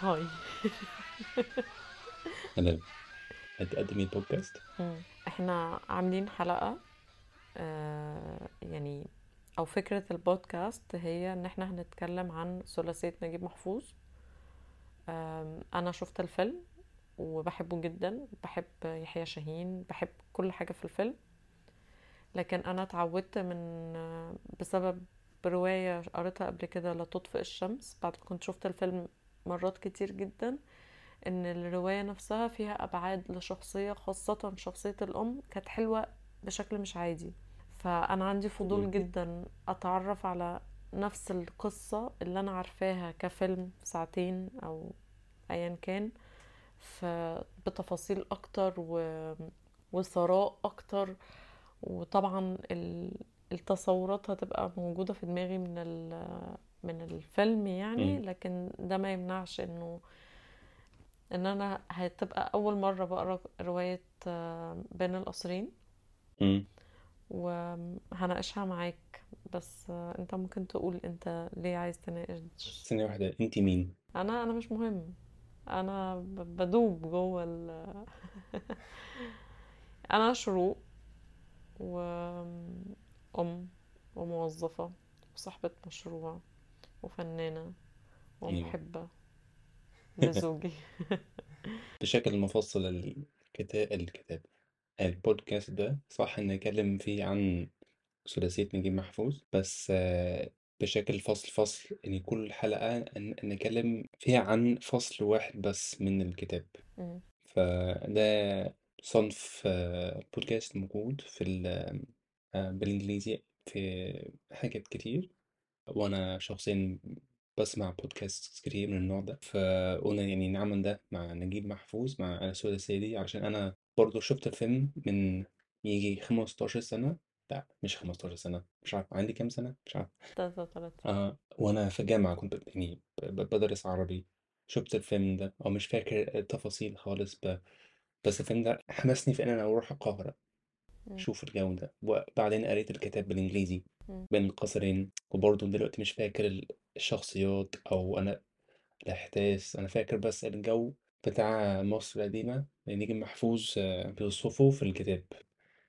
هاي أنا هتقدمي البودكاست. إحنا عاملين حلقة آه يعني أو فكرة البودكاست هي ان إحنا هنتكلم عن ثلاثية نجيب محفوظ آم، أنا شفت الفيلم وبحبه جدا بحب يحيى شاهين بحب كل حاجة في الفيلم لكن أنا اتعودت من آه، بسبب رواية قريتها قبل كده لا تطفئ الشمس بعد كنت شفت الفيلم مرات كتير جدا إن الرواية نفسها فيها أبعاد لشخصية خاصة شخصية الأم كانت حلوة بشكل مش عادي فأنا عندي فضول. جدا أتعرف على نفس القصة اللي أنا عارفاها كفيلم ساعتين أو ايا كان بتفاصيل أكتر و... وثراء أكتر وطبعا ال... التصورات هتبقى موجودة في دماغي من ال... من الفيلم يعني. لكن ده ما يمنعش إنه إن أنا هتبقى أول مرة بقرأ رواية آه، بين القصرين. وهناقشها معاك بس آه، أنت ممكن تقول أنت ليه عايز تناقش ثانية واحدة أنت مين؟ أنا أنا مش مهم أنا بدوب جوه ال أنا شروق وأم وموظفة وصاحبة مشروع وفنانة أيوه. ومحبة لزوجي. بشكل مفصل الكتاب الكتاب البودكاست ده. صح نتكلم فيه عن ثلاثية نجيب محفوظ بس آه، بشكل فصل فصل يعني كل حلقة ن- نتكلم فيها عن فصل واحد بس من الكتاب. مم. فده صنف آه، بودكاست موجود في ال- آه، بالإنجليزي في حاجات كتير. وأنا شخصيا بسمع بودكاست كتير من النوع ده فقلنا يعني نعمل ده مع نجيب محفوظ مع سودا السيدي علشان أنا برضو شفت الفيلم من يجي 15 سنة لا مش 15 سنة مش عارف عندي كام سنة مش عارف آه وأنا في الجامعة كنت ب- يعني ب- ب- بدرس عربي شفت الفيلم ده أو مش فاكر التفاصيل خالص ب... بس الفيلم ده حمسني في إن أنا أروح القاهرة مم. أشوف الجو ده وبعدين قريت الكتاب بالإنجليزي مم. بين القصرين وبرضه دلوقتي مش فاكر ال- الشخصيات أو أنا الأحداث. أنا فاكر بس الجو بتاع مصر القديمة نجم محفوظ آه، بيوصفه في الكتاب.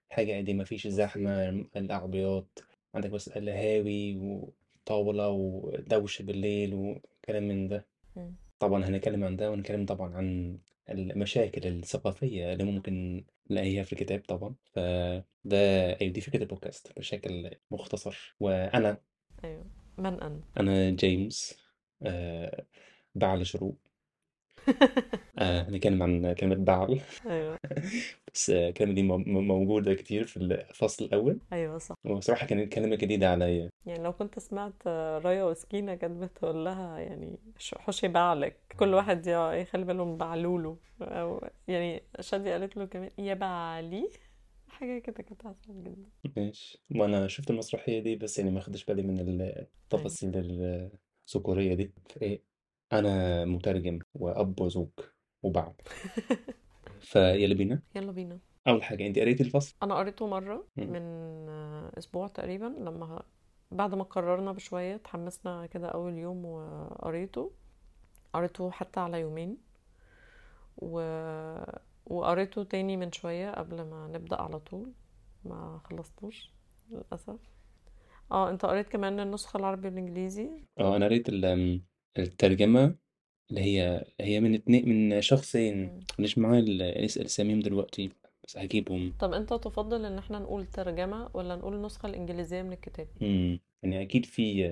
حاجة قديمة مفيش زحمة العربيات عندك بس القهاوي وطاولة ودوشة بالليل وكلام من ده. مم. طبعا هنتكلم عن ده ونتكلم طبعا عن المشاكل الثقافية اللي ممكن نلاقيها في الكتاب طبعا فده أيوة دي فكرة البودكاست بشكل مختصر. وأنا أيوه. من أنت؟ أنا جيمس آه بعل شروق. آه هنتكلم عن كلمة بعل أيوه. بس آه، الكلمة دي مو- مو- موجودة كتير في الفصل الأول. أيوه صح. وصراحة كانت كلمة جديدة عليا. يعني لو كنت سمعت رايا وسكينة كانت بتقول لها يعني ش- حشي بعلك. كل واحد يا- يخلي باله من بعلوله. أو يعني شادية قالت له كمان يا بعلي. حاجة كده كانت عسل جدا. ماشي. وأنا شفت المسرحية دي بس يعني ما خدتش بالي من أيوة. التفاصيل الذكورية دي. فإيه أنا مترجم وأب وزوج وبعل فيلا بينا. يلا بينا. أول حاجة أنت قريتي الفصل؟ أنا قريته مرة مم. من أسبوع تقريبا لما بعد ما قررنا بشوية اتحمسنا كده أول يوم وقريته. قريته حتى على يومين. و... وقريته تاني من شوية قبل ما نبدأ على طول. ما خلصتوش للأسف. آه أنت قريت كمان النسخة العربي والإنجليزي؟ آه أنا قريت ال- الترجمة اللي هي هي من اتنين من شخصين مم. مش معايا ال- نسأل اساميهم دلوقتي بس هجيبهم طب انت تفضل ان إحنا نقول ترجمة ولا نقول النسخة الإنجليزية من الكتاب مم. يعني أكيد في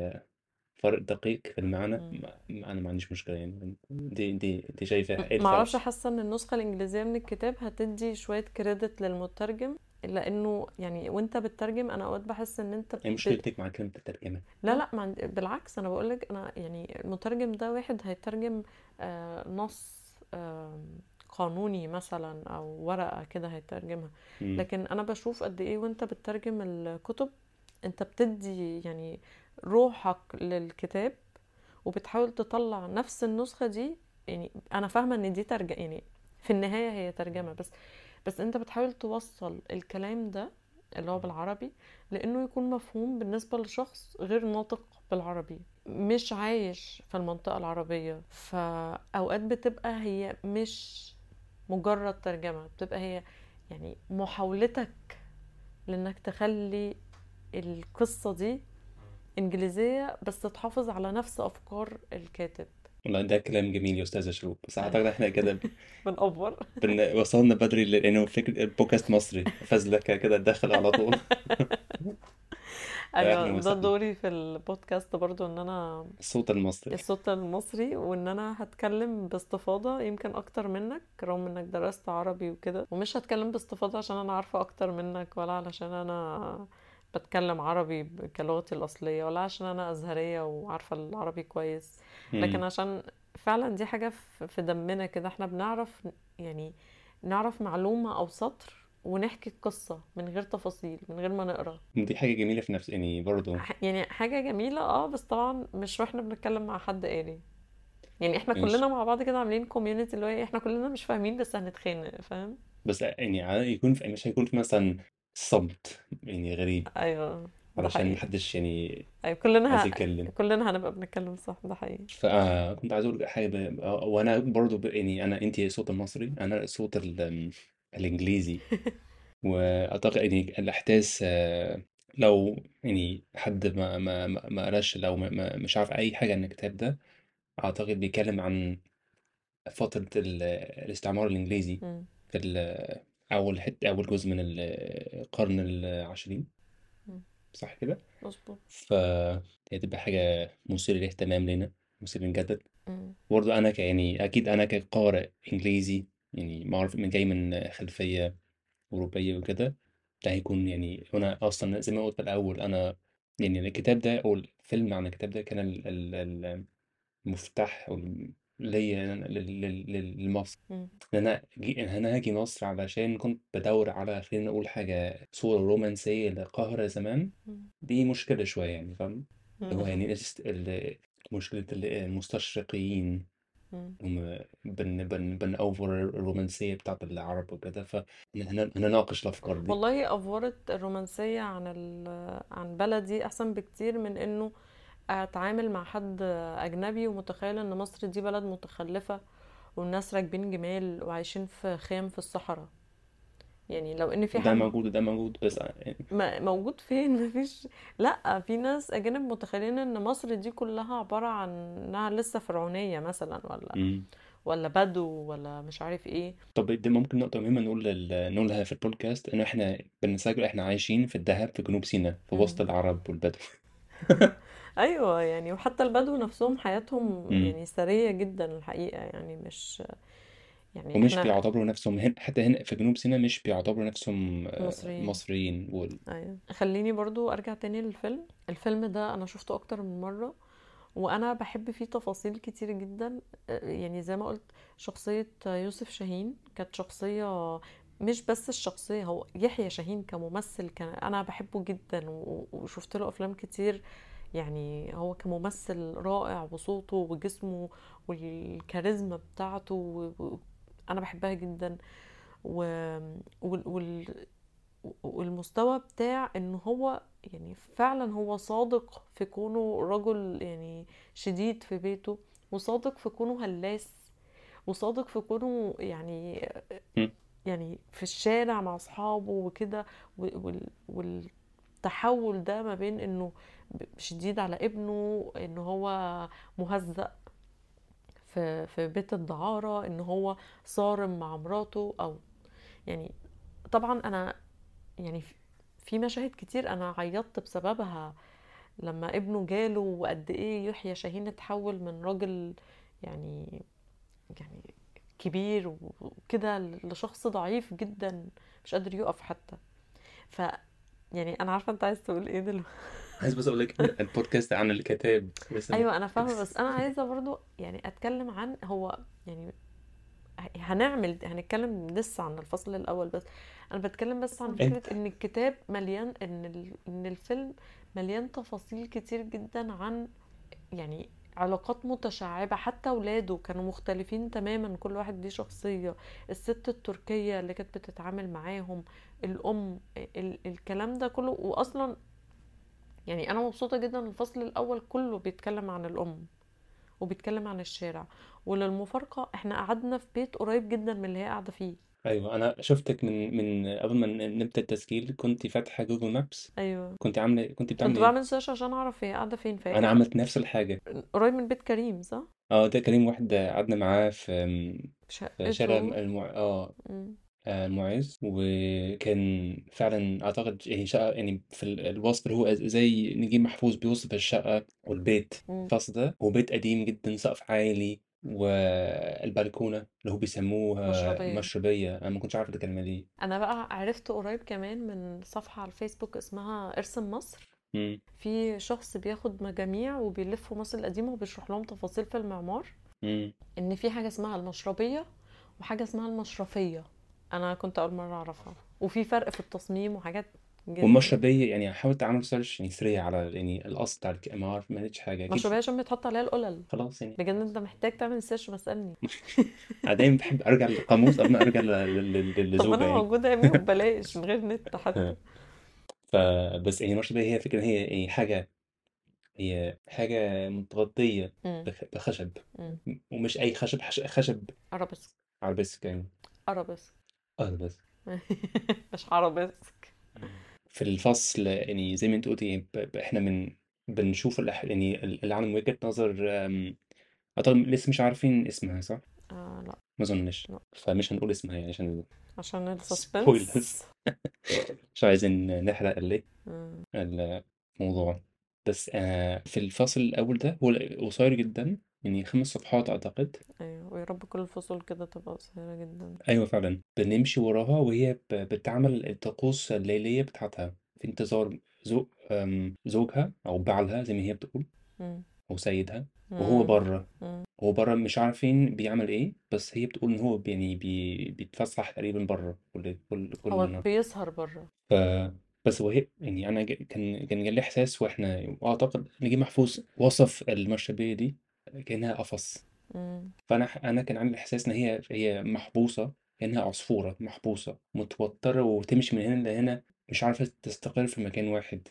فرق دقيق في المعنى مم. ما- أنا ما عنديش مشكلة يعني دي دي دي شايفة إيه معرفش الفرق؟ حاسة إن النسخة الإنجليزية من الكتاب هتدي شوية كريدت للمترجم لأنه يعني وانت بتترجم أنا اوقات بحس ان انت هي ب... مشكلتك مع كلمة الترجمة. لا لا عند... بالعكس أنا بقولك أنا يعني المترجم ده واحد هيترجم آه نص آه قانوني مثلا أو ورقة كده هيترجمها. مم. لكن أنا بشوف قد إيه وأنت بتترجم الكتب أنت بتدي يعني روحك للكتاب وبتحاول تطلع نفس النسخة دي. يعني أنا فاهمة إن دي ترجمة يعني في النهاية هي ترجمة بس بس انت بتحاول توصل الكلام ده اللي هو بالعربي لأنه يكون مفهوم بالنسبة لشخص غير ناطق بالعربي مش عايش في المنطقة العربية. فأوقات بتبقى هي مش مجرد ترجمة بتبقى هي يعني محاولتك لإنك تخلي القصة دي إنجليزية بس تحافظ على نفس أفكار الكاتب. والله ده كلام جميل يا أستاذة شروق. بس أعتقد إحنا كده بنأفور. بن... وصلنا بدري لأنه فكرة البودكاست مصري. فازلكة كده داخل على طول. أيوه ده دوري في البودكاست برضو إن أنا الصوت المصري. الصوت المصري وإن أنا هتكلم باستفاضة يمكن أكتر منك رغم إنك درست عربي وكده ومش هتكلم باستفاضة عشان أنا عارفة أكتر منك ولا علشان أنا بتكلم عربي كلغتي الأصلية ولا عشان أنا أزهرية وعارفة العربي كويس. لكن. عشان فعلا دي حاجة في دمنا كده إحنا بنعرف يعني نعرف معلومة أو سطر ونحكي القصة من غير تفاصيل من غير ما نقرأ. دي حاجة جميلة في نفس يعني برضو. ح- يعني حاجة جميلة آه بس طبعا مش وإحنا بنتكلم مع حد قاري يعني إحنا ماشي كلنا مع بعض كده عاملين كوميونتي اللي هو إيه إحنا كلنا مش فاهمين بس هنتخانق فاهم؟ بس يعني يكون في مش هيكون في مثلا صمت يعني غريب. أيوه ده علشان حقيقي. محدش يعني أيوه كلنا عايز ه... يتكلم كلنا هنبقى بنتكلم صح ده حقيقي. فكنت عايز أقول حاجة ب... آه، وأنا برضو ب... يعني أنا انت صوت المصري أنا صوت ال... الإنجليزي. وأعتقد يعني الاحداث آه، لو يعني حد ما ما ما ما قراش لو ما ما- مش عارف أي حاجة عن الكتاب ده أعتقد بيتكلم عن فترة ال- الاستعمار الإنجليزي مم. في ال- اول حتة اول جزء من القرن العشرين. صح كده مظبوط فهي تبقى حاجة مثيرة للاهتمام لنا مثيرة للجدل. برضه أنا ك يعني أكيد أنا كقارئ إنجليزي يعني معروف من جاي من خلفية أوروبية وكده ده هيكون يعني أنا أصلا زي ما قلت في الأول أنا يعني الكتاب ده أو الفيلم عن الكتاب ده كان ال- ال- ال- المفتاح أو ال- ليا أنا- لل- لل- لل- لمصر مم. إن أنا جي إن أنا هاجي مصر علشان كنت بدور على خلينا نقول حاجة صورة رومانسية للقاهرة زمان مم. دي مشكلة شوية يعني فاهم اللي هو مم. يعني الست- ال- مشكلة ال- المستشرقين مم. هم بن بن بنأوفر الرومانسية بتاعت العرب وكده فهنناقش الأفكار دي والله أفورت الرومانسية عن ال... عن بلدي أحسن بكتير من إنه أتعامل مع حد أجنبي ومتخيل إن مصر دي بلد متخلفة والناس راكبين جمال وعايشين في خيام في الصحراء. يعني لو إن في ده حد موجود وده موجود بس يعني ما- موجود فين؟ مفيش. لأ في ناس أجانب متخيلين إن مصر دي كلها عبارة عن إنها لسه فرعونية مثلا ولا مم. ولا بدو ولا مش عارف إيه. طب دي ممكن نقطة مهمة نقول لل- نقولها في البودكاست إنه إحنا بنسجل إحنا عايشين في الدهب في جنوب سيناء في وسط. العرب والبدو. أيوه يعني وحتى البدو نفسهم حياتهم مم. يعني ثرية جدا الحقيقة يعني مش يعني ومش إحنا بيعتبروا نفسهم هنا حتى هنا في جنوب سيناء مش بيعتبروا نفسهم آه، مصريين. مصريين وال... أيوه. خليني برضو أرجع تاني للفيلم. الفيلم ده أنا شفته أكتر من مرة وأنا بحب فيه تفاصيل كتير جدا آه، يعني زي ما قلت شخصية يوسف شاهين كانت شخصية مش بس الشخصية هو يحيى شاهين كممثل كان أنا بحبه جدا وشفت له أفلام كتير يعني هو كممثل رائع وصوته وجسمه والكاريزما بتاعته أنا بحبها جدا و... وال... وال... والمستوى بتاع إن هو يعني فعلا هو صادق في كونه رجل يعني شديد في بيته وصادق في كونه هلاس وصادق في كونه يعني. يعني في الشارع مع أصحابه وكده وال... والتحول ده ما بين إنه شديد على ابنه إن هو مهزأ في في بيت الدعارة إن هو صارم مع مراته أو يعني طبعا أنا يعني في- في مشاهد كتير أنا عيطت بسببها لما ابنه جاله وقد إيه يحيى شاهين اتحول من راجل يعني يعني كبير وكده لشخص ضعيف جدا مش قادر يقف حتى. ف يعني أنا عارفة أنت عايز تقول إيه دلوقتي. عايز بس أقول لك البودكاست عن الكتاب. بس أيوه أنا فاهمة بس أنا عايزة برضو يعني أتكلم عن هو يعني هنعمل هنتكلم لسه عن الفصل الأول بس. أنا بتكلم بس عن؟ فكرة إن الكتاب مليان إن إن الفيلم مليان تفاصيل كتير جدا عن يعني علاقات متشعبة حتى ولاده كانوا مختلفين تماما كل واحد ليه شخصية. الست التركية اللي كانت بتتعامل معاهم الأم ال الكلام ده كله. وأصلا يعني أنا مبسوطة جدا الفصل الأول كله بيتكلم عن الأم وبيتكلم عن الشارع. وللمفارقة إحنا قعدنا في بيت قريب جدا من اللي هي قاعدة فيه. أيوه أنا شفتك من من قبل ما ن- نبدأ التسجيل كنت فاتحة جوجل maps أيوه. كنت عاملة كنت كنت بتعمل إيه؟ بعمل search عشان أعرف هي قاعدة فين فهي أنا كانت عملت نفس الحاجة. قريب من بيت كريم صح؟ آه ده كريم واحد قعدنا معاه في في شارع شقته المع... آه. مم. آه، المعز. وكان فعلا أعتقد يعني شقة يعني في ال- الوصف اللي هو زي نجيب محفوظ بيوصف الشقة والبيت. الفصل ده. هو بيت قديم جدا سقف عالي. والبلكونة اللي هو بيسموها مشربية. مشربية. أنا ما كنتش عارف الكلمة دي. أنا بقى عرفت قريب كمان من صفحة على الفيسبوك اسمها إرسم مصر. امم في شخص بياخد مجاميع وبيلفوا مصر القديمة وبيشرح لهم تفاصيل في المعمار. امم إن في حاجة اسمها المشربية وحاجة اسمها المشرفية. أنا كنت أول مرة أعرفها. وفي فرق في التصميم وحاجات جدا والمشربيه يعني حاولت اعمل search يعني سريع على يعني الاصل بتاع الك- ما عارف ما لقيتش حاجة. أكيد مشربية عشان بيتحط عليها القلل. خلاص يعني. بجد أنت محتاج تعمل search واسألني أنا دايما بحب أرجع للقاموس قبل ما أرجع ل- ل- ل- طب للزوجه أنا يعني. موجودة يا ابني وببلاش من غير نت حتى. فبس يعني المشربية هي فكرة هي هي حاجة هي حاجة متغطية امم بخ- بخشب. امم ومش أي خشب حش- خشب. عربسك عربسك يعني. عربسك أربس مش عربسك في الفصل يعني زي ما أنت قلتي ب- ب- إحنا من بنشوف. يعني العالم من وجهة نظر أعتقد لسه مش عارفين اسمها صح؟ آه لأ ما أظنش لأ فمش هنقول اسمها يعني عشان عشان السسبنس مش عايزين نحرق اللي مم. الموضوع بس آه في الفصل الأول ده هو قصير جدا يعني خمس صفحات أعتقد. أيوه ويا رب كل الفصول كده تبقى قصيرة جدا. أيوة فعلا. بنمشي وراها وهي ب- بتعمل الطقوس الليلية بتاعتها. في انتظار زو... أم، زوجها أو بعلها زي ما هي بتقول مم. أو سيدها وهو مم. بره مم. هو بره مش عارفين بيعمل إيه بس هي بتقول إن هو يعني بي... بيتفسح تقريبا بره كل كل كل هو نهار بيسهر بره ف بس وهي يعني أنا ج- كان كان جالي إحساس وإحنا وأعتقد نجيب محفوظ وصف المرشبية دي. كأنها قفص مم. فأنا أنا كان عندي الاحساس إن هي هي محبوسة كأنها عصفورة محبوسة متوترة وتمشي من هنا لهنا مش عارفة تستقر في مكان واحد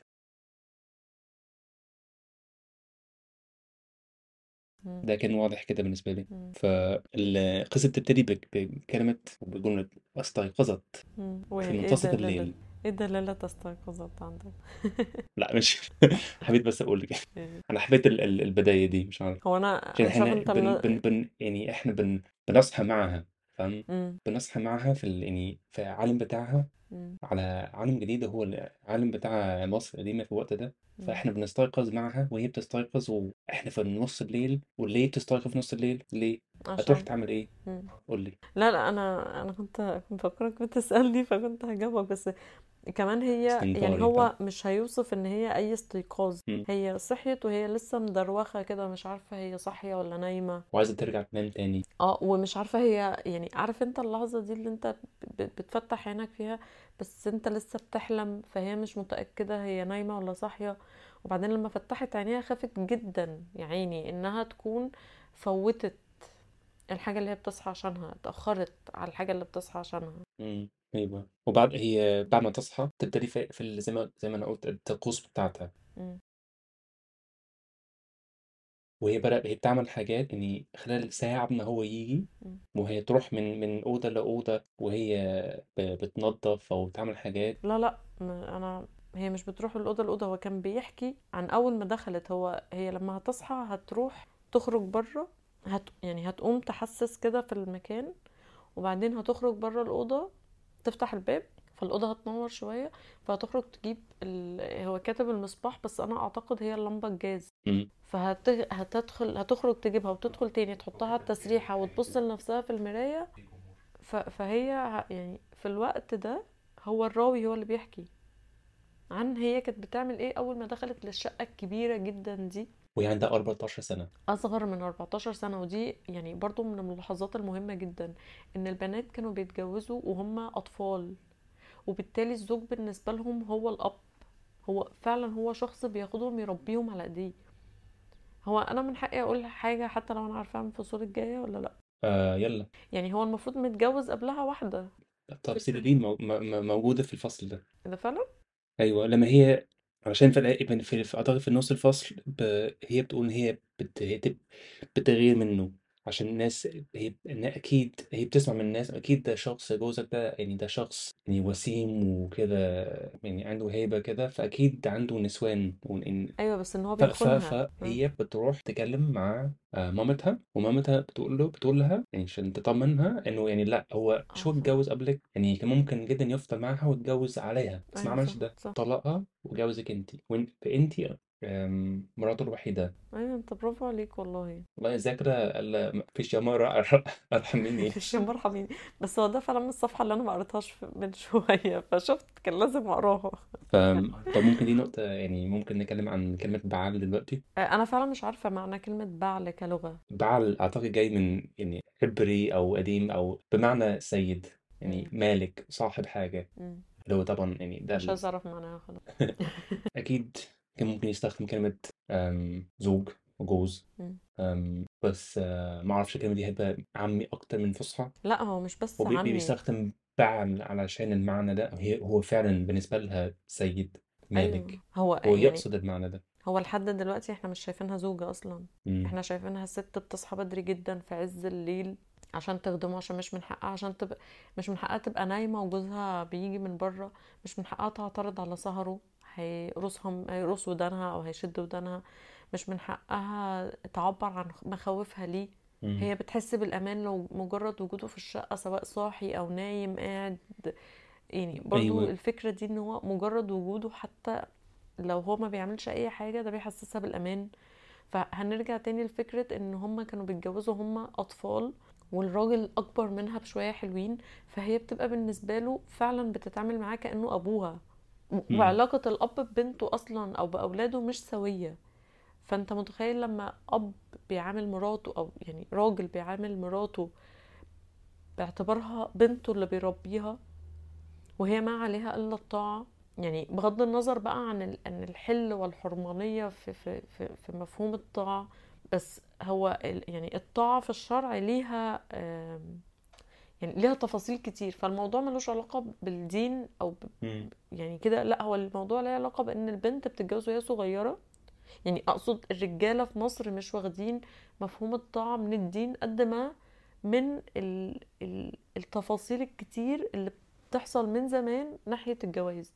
مم. ده كان واضح كده بالنسبة لي مم. فالقصة بتبتدي بك- بكلمة وبجمله أستيقظت مم. في وهي إيه منتصف الليل إيه دلالة استيقظت عندك لا مش حبيت بس أقول لك إيه. أنا حبيت ال- ال- البداية دي مش عارف هو أنا عشان إحنا إنت بن. بن بن يعني إحنا بن بنصحى معاها فاهم مم. بنصحى معاها في ال يعني في العالم بتاعها مم. على عالم جديد هو العالم بتاع مصر القديمة في الوقت ده مم. فإحنا بنستيقظ معها وهي بتستيقظ وإحنا في نص الليل وليه بتستيقظ في نص الليل ليه هتروح عشان تعمل إيه مم. قول لي لا لا أنا أنا كنت كنت فاكرك بتسألني فكنت هجاوبك بس كمان هي يعني هو مش هيوصف إن هي أي استيقاظ. مم. هي صحيت وهي لسه مدروخة كده مش عارفة هي صاحية ولا نايمة. وعايزة ترجع تنام تاني. آه ومش عارفة هي يعني عارف أنت اللحظة دي اللي أنت بتفتح عينك فيها بس أنت لسه بتحلم فهي مش متأكدة هي نايمة ولا صاحية. وبعدين لما فتحت عينيها خافت جدا يا عيني إنها تكون فوتت الحاجة اللي هي بتصحى عشانها اتأخرت على الحاجة اللي بتصحى عشانها. امم أيوه وبعد هي بعد ما تصحى تبتدي في, في ال- زي ما زي ما أنا قلت الطقوس بتاعتها مم. وهي بدأ هي بتعمل حاجات يعني خلال ساعة ما هو يجي. وهي تروح من من أوضة لأوضة وهي ب- بتنظف أو بتعمل حاجات لا لا أنا هي مش بتروح الأوضة الأوضة هو كان بيحكي عن أول ما دخلت هو هي لما هتصحى هتروح تخرج بره هت يعني هتقوم تحسس كده في المكان وبعدين هتخرج بره الأوضة تفتح الباب فالأوضة هتنور شوية فهتخرج تجيب ال... هو كاتب المصباح بس أنا أعتقد هي اللمبة الجاز. فهتدخل هتخرج تجيبها وتدخل تاني تحطها على التسريحة وتبص لنفسها في المراية. ف... فهي يعني في الوقت ده هو الراوي هو اللي بيحكي عن هي كانت بتعمل إيه أول ما دخلت للشقة الكبيرة جدا دي. وهي عندها 14 سنة. أصغر من 14 سنة ودي يعني برضو من الملاحظات المهمة جدا إن البنات كانوا بيتجوزوا وهم أطفال وبالتالي الزوج بالنسبة لهم هو الأب هو فعلا هو شخص بياخدهم يربيهم على إيديه. هو أنا من حقي أقول حاجة حتى لو أنا عارفاها من الفصول الجاية ولا لأ؟ آه يلا. يعني هو المفروض متجوز قبلها واحدة. التفاصيل دي مو- م- م- موجودة في الفصل ده. ده فعلا؟ أيوه لما هي علشان في الآ- في في- أعتقد في نص الفصل ب... هي بتقول إن هي بت... بتغير منه. عشان الناس هي إن أكيد هي بتسمع من الناس أكيد ده شخص جوزك ده يعني ده شخص يعني وسيم وكده يعني عنده هيبة كده فأكيد عنده نسوان وإن... أيوه بس إن هو ف... ف... بيخونها. ها؟ فهي بتروح تكلم مع آه، مامتها ومامتها بتقول له بتقول لها يعني عشان تطمنها إنه يعني لأ هو آه. شو اتجوز قبلك؟ يعني كان ممكن جدا يفضل معاها ويتجوز عليها بس ما أيوه عملش صح ده صح. طلقها وجوزك انت وانت فانت آم، مراته الوحيدة. أيوه انت برافو عليك والله. والله الذاكره الا ما فيش يا مرة ارحم مني مش مرحبين بس هو ده فعلا من الصفحة اللي أنا ما قريتهاش من شوية. فشفت كان لازم أقراها. ف طب ممكن دي نقطة يعني ممكن نتكلم عن كلمة بعل دلوقتي؟ آه، أنا فعلا مش عارفة معنى كلمة بعل كلغة. بعل أعتقد جاي من يعني عبري أو قديم أو بمعنى سيد يعني. مالك صاحب حاجة. مم. اللي هو طبعا يعني ده مش ال... عايزة أعرف معناها خلاص. أكيد. كان ممكن يستخدم كلمة زوج وجوز بس آه، ما أعرفش الكلمة دي هيبقى عامي أكتر من فصحى؟ لا هو مش بس هو عمي. بيستخدم بعل علشان المعنى ده هي هو فعلا بالنسبة لها سيد مالك. هو هو يعني يقصد المعنى ده. هو لحد دلوقتي إحنا مش شايفينها زوجة أصلا. مم. إحنا شايفينها ست بتصحى بدري جدا في عز الليل عشان تخدمه عشان مش من حقها عشان تبقى مش من حقها تبقى نايمة وجوزها بيجي من بره مش من حقها تعترض على سهره. هيقرصها هيقرص ودانها أو هيشد ودانها مش من حقها تعبر عن مخاوفها ليه. مم. هي بتحس بالأمان لو مجرد وجوده في الشقة سواء صاحي أو نايم قاعد. يعني برضو أيوة. الفكرة دي إن هو مجرد وجوده حتى لو هو ما بيعملش أي حاجة ده بيحسسها بالأمان. فهنرجع تاني لفكرة إن هما كانوا بيتجوزوا هما أطفال والراجل أكبر منها بشوية حلوين فهي بتبقى بالنسبة له فعلا بتتعامل معاه كأنه أبوها. و- مم. وعلاقة الأب ببنته أصلا أو بأولاده مش سوية فأنت متخيل لما أب بيعامل مراته أو يعني راجل بيعامل مراته باعتبارها بنته اللي بيربيها وهي ما عليها إلا الطاعة يعني بغض النظر بقى عن ان الحل والحرمانية في في في, في مفهوم الطاعة بس هو يعني الطاعة في الشرع ليها آم، يعني ليها تفاصيل كتير فالموضوع ملوش علاقة بالدين أو ب-. يعني كده لأ هو الموضوع ليه علاقة بإن البنت بتتجوز وهي صغيرة يعني أقصد الرجالة في مصر مش واخدين مفهوم الطاعه من الدين قد ما من ال ال التفاصيل الكتير اللي بتحصل من زمان ناحية الجواز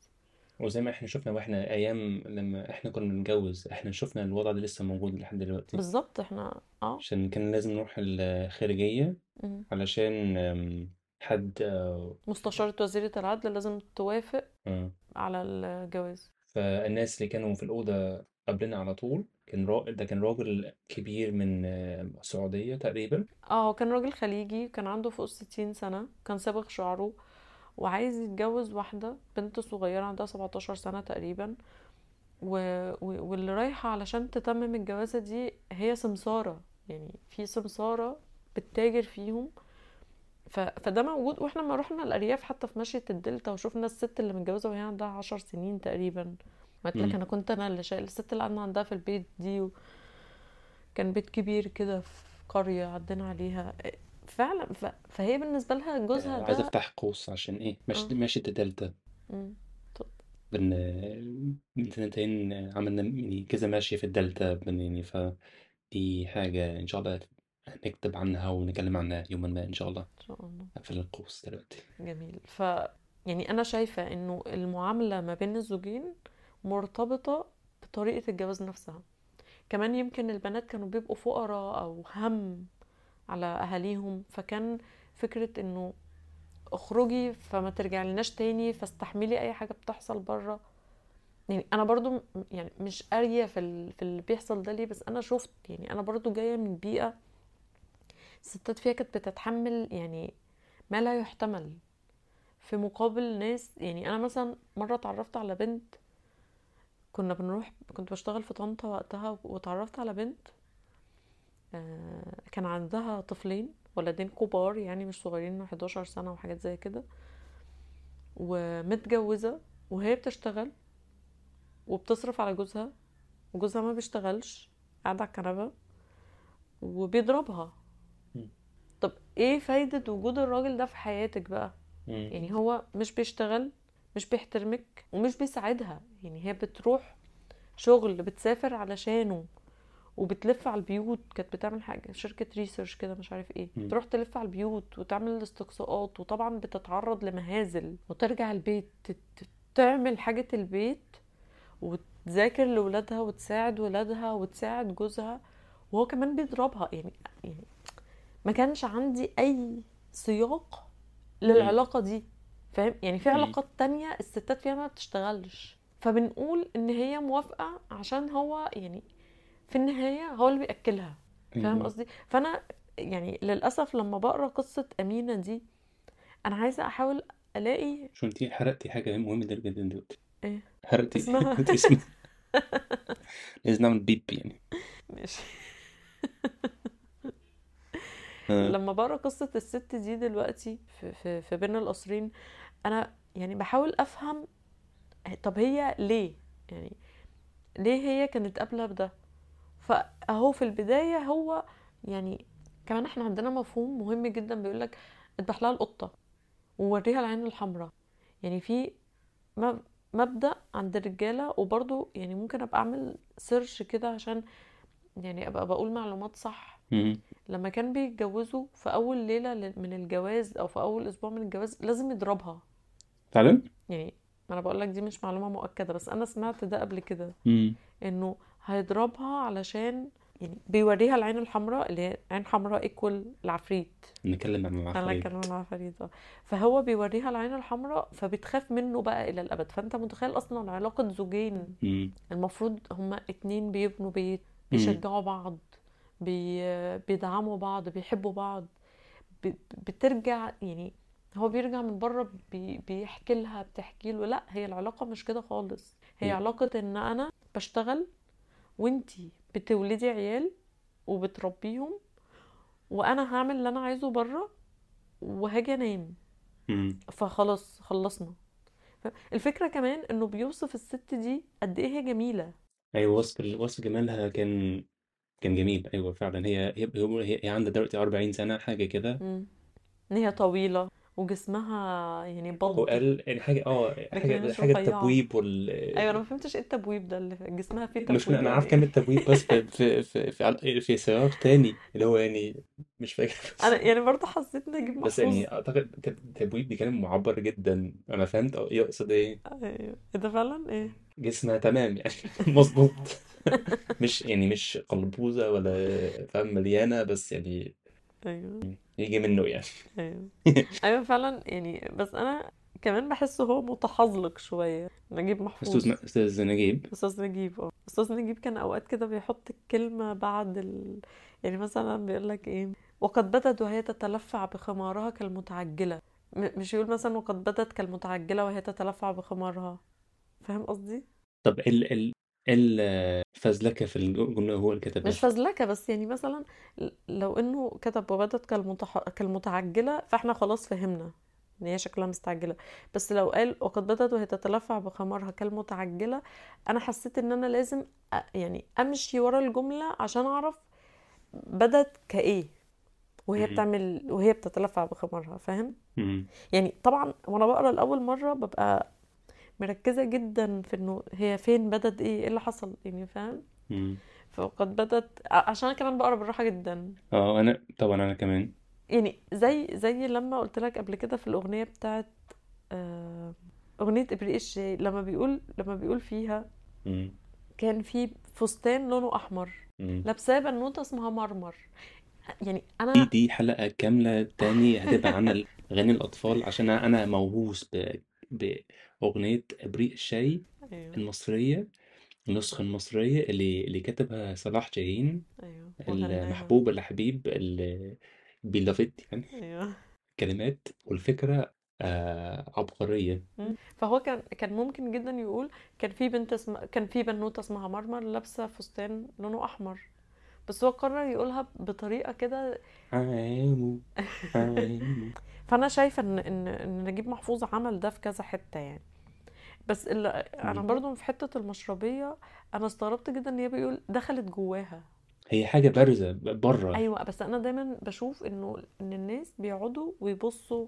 وزي ما إحنا شفنا وإحنا أيام لما إحنا كنا بنتجوز إحنا شفنا الوضع ده لسه موجود لحد دلوقتي. بالظبط إحنا آه. عشان كان لازم نروح الخارجية مم. علشان آم، حد آه، مستشارة وزيرة العدل لازم توافق آه. على الجواز. فالناس اللي كانوا في الأوضة قبلنا على طول كان را... ده كان راجل كبير من آه، السعودية تقريبا. آه هو كان راجل خليجي كان عنده فوق الستين سنة كان صابغ شعره. وعايز يتجوز واحدة بنت صغيرة عندها 17 سنة تقريبا. و... و... واللي رايحة علشان تتمم الجوازة دي هي سمسارة. يعني في سمسارة بتتاجر فيهم. ف... فده موجود. وإحنا لما رحنا الأرياف حتى في مشية الدلتا وشفنا الست اللي متجوزة وهي عندها عشر سنين تقريبا. قلت لك. أنا كنت أنا اللي شايل الست اللي قعدنا عندها في البيت دي و... كان بيت كبير كده في قرية عدينا عليها. فعلا ف... فهي بالنسبة لها جوزها آه، عايز ده افتح قوس عشان إيه؟ ماشي آه. ماشي مم. ط- بن من سنتين عملنا يعني كذا ماشية في الدلتا بن يعني فدي حاجة إن شاء الله هنكتب عنها ونتكلم عنها يوما ما إن شاء الله. إن شاء الله. في القوس دلوقتي. جميل. ف يعني أنا شايفة إنه المعاملة ما بين الزوجين مرتبطة بطريقة الجواز نفسها. كمان يمكن البنات كانوا بيبقوا فقراء أو هم على أهاليهم فكان فكرة إنه اخرجي فما ترجعلناش تاني فاستحملي أي حاجة بتحصل بره يعني أنا برضو يعني مش قارية في. في اللي بيحصل ده ليه بس أنا شفت يعني أنا برضو جاية من بيئة الستات فيها كانت بتتحمل يعني ما لا يحتمل في مقابل ناس يعني أنا مثلا مرة اتعرفت على بنت كنا بنروح كنت بشتغل في طنطا وقتها واتعرفت على بنت كان عندها طفلين ولدين كبار يعني مش صغيرين 11 سنة وحاجات زي كده ومتجوزة وهي بتشتغل وبتصرف على جوزها وجوزها ما بيشتغلش قاعد على الكنبة وبيضربها. طب إيه فايدة وجود الراجل ده في حياتك بقى. يعني هو مش بيشتغل مش بيحترمك ومش بيساعدها يعني هي بتروح شغل بتسافر علشانه وبتلف على البيوت كانت بتعمل حاجة شركة ريسيرش كده مش عارف إيه. مم. تروح تلف على البيوت وتعمل استقصاءات وطبعا بتتعرض لمهازل وترجع البيت تعمل حاجة البيت وتذاكر لولادها وتساعد ولادها وتساعد جوزها وهو كمان بيضربها. يعني يعني ما كانش عندي أي سياق للعلاقة دي فاهم؟ يعني في. علاقات تانية الستات فيها ما بتشتغلش. فبنقول إن هي موافقة عشان هو يعني في النهاية هو اللي بيأكلها. فاهم. قصدي؟ فأنا يعني للأسف لما بقرأ قصة أمينة دي أنا عايزة أحاول ألاقي شو انتي حرقتي حاجة مهمة جدا دلوقتي. إيه؟ حرقتي. اسمها؟ اسمها. لازم نعمل بيب يعني. ماشي. آه. لما بقرأ قصة الست دي دلوقتي في, في, في بين القصرين أنا يعني بحاول أفهم طب هي ليه؟ يعني ليه هي كانت قابلة بده؟ فأهو في البداية هو يعني كمان إحنا عندنا مفهوم مهم جدا بيقولك اذبح لها القطة ووريها العين الحمراء يعني في مب- مبدأ عند الرجالة وبرضو يعني ممكن أبقى أعمل سيرش كده عشان يعني أبقى بقول معلومات صح. لما كان بيتجوزوا في أول ليلة من الجواز أو في أول أسبوع من الجواز لازم يضربها فعلا؟ يعني ما أنا بقول لك دي مش معلومة مؤكدة بس أنا سمعت ده قبل كده. إنه هيضربها علشان يعني بيوريها العين الحمراء اللي هي عين حمراء equal العفريت. نتكلم عن أنا العفاريت كمان العفاريت آه. فهو بيوريها العين الحمراء فبتخاف منه بقى إلى الأبد. فأنت متخيل أصلا علاقة زوجين؟ مم. المفروض هما اتنين بيبنوا بيت. بيشجعوا بعض بي... بيدعموا بعض بيحبوا بعض. ب... بترجع يعني هو بيرجع من بره بي... بيحكي لها بتحكي له لأ هي العلاقة مش كده خالص. هي مم. علاقة إن أنا بشتغل وانتي بتولدي عيال وبتربيهم وأنا هعمل اللي أنا عايزه بره وهاجي أنام. فخلاص خلصنا. الفكرة كمان إنه بيوصف الست دي قد إيه هي جميلة. أيوه وصف وصف جمالها كان كان جميل. أيوه فعلا. هي هي هي, هي عندها دلوقتي 40 سنة حاجة كده. إن هي طويلة. وجسمها يعني بض وقال يعني حاجة آه مش حاجة رفيعة التبويب وال أيوه أنا ما فهمتش إيه التبويب ده اللي جسمها فيه تبويب أنا عارف يعني كلمة تبويب بس في في في في, عل- في سياق تاني اللي هو يعني مش فاكر. بس أنا يعني برضه حسيت نجيب بس محفوظ. يعني أعتقد ت- تبويب دي كلمة معبر جدا أنا فهمت يقصد إيه؟ أيوه. إيه ده فعلا؟ إيه؟ جسمها تمام يعني مظبوط. مش يعني مش قلبوزة ولا فاهم مليانة بس يعني أيوه. يجي منه يعني. أيوه. أيوه فعلا يعني بس أنا كمان بحسه هو متحزلق شوية. نجيب محفوظ. أستاذ نجيب. أستاذ نجيب آه. أستاذ نجيب كان أوقات كده بيحط الكلمة بعد ال... يعني مثلا بيقول لك إيه وقد بدت وهي تتلفع بخمارها كالمتعجلة. م... مش يقول مثلا وقد بدت كالمتعجلة وهي تتلفع بخمارها. فاهم قصدي؟ طب ال ال الفزلكة في الجملة هو اللي كتبها مش فزلكة بس يعني مثلا لو إنه كتب وبدت كالمتح... كالمتعجلة فإحنا خلاص فهمنا إن هي شكلها مستعجلة بس لو قال وقد بدت وهي تتلفع بخمارها كالمتعجلة أنا حسيت إن أنا لازم أ... يعني أمشي ورا الجملة عشان أعرف بدت كإيه وهي. بتعمل وهي بتتلفع بخمارها فاهم. يعني طبعا وأنا بقرأ لأول مرة ببقى مركزة جدا في إنه هي فين بدت إيه إيه اللي حصل يعني فاهم. فقد بدت عشان أنا كمان بقرا بالراحه جدا آه أنا طبعا أنا كمان يعني زي زي لما قلت لك قبل كده في الأغنية بتاعت آه، أغنية إبريق الشاي لما بيقول لما بيقول فيها مم. كان في فستان لونه أحمر. لابساه بنوتة اسمها مرمر يعني دي أنا دي حلقة كاملة تاني هتبقى عن أغاني الأطفال عشان أنا موهوس ب... بأغنية إبريق الشاي أيوه. المصرية النسخة المصرية اللي اللي كتبها صلاح جاهين وغناها المحبوب الحبيب اللي بيلافد يعني. أيوه. كلمات والفكرة آه عبقرية. مم. فهو كان كان ممكن جدا يقول كان في بنت اسمها كان في بنوتة اسمها مرمر لابسة فستان لونه أحمر. بس هو قرر يقولها بطريقة كده فأنا شايفة ان ان إن نجيب محفوظ عمل ده في كذا حتة يعني. بس اللي أنا. برضو في حتة المشربية أنا استغربت جدا إن هي بيقول دخلت جواها. هي حاجة بارزة بره. أيوه بس أنا دايما بشوف إنه إن الناس بيقعدوا ويبصوا.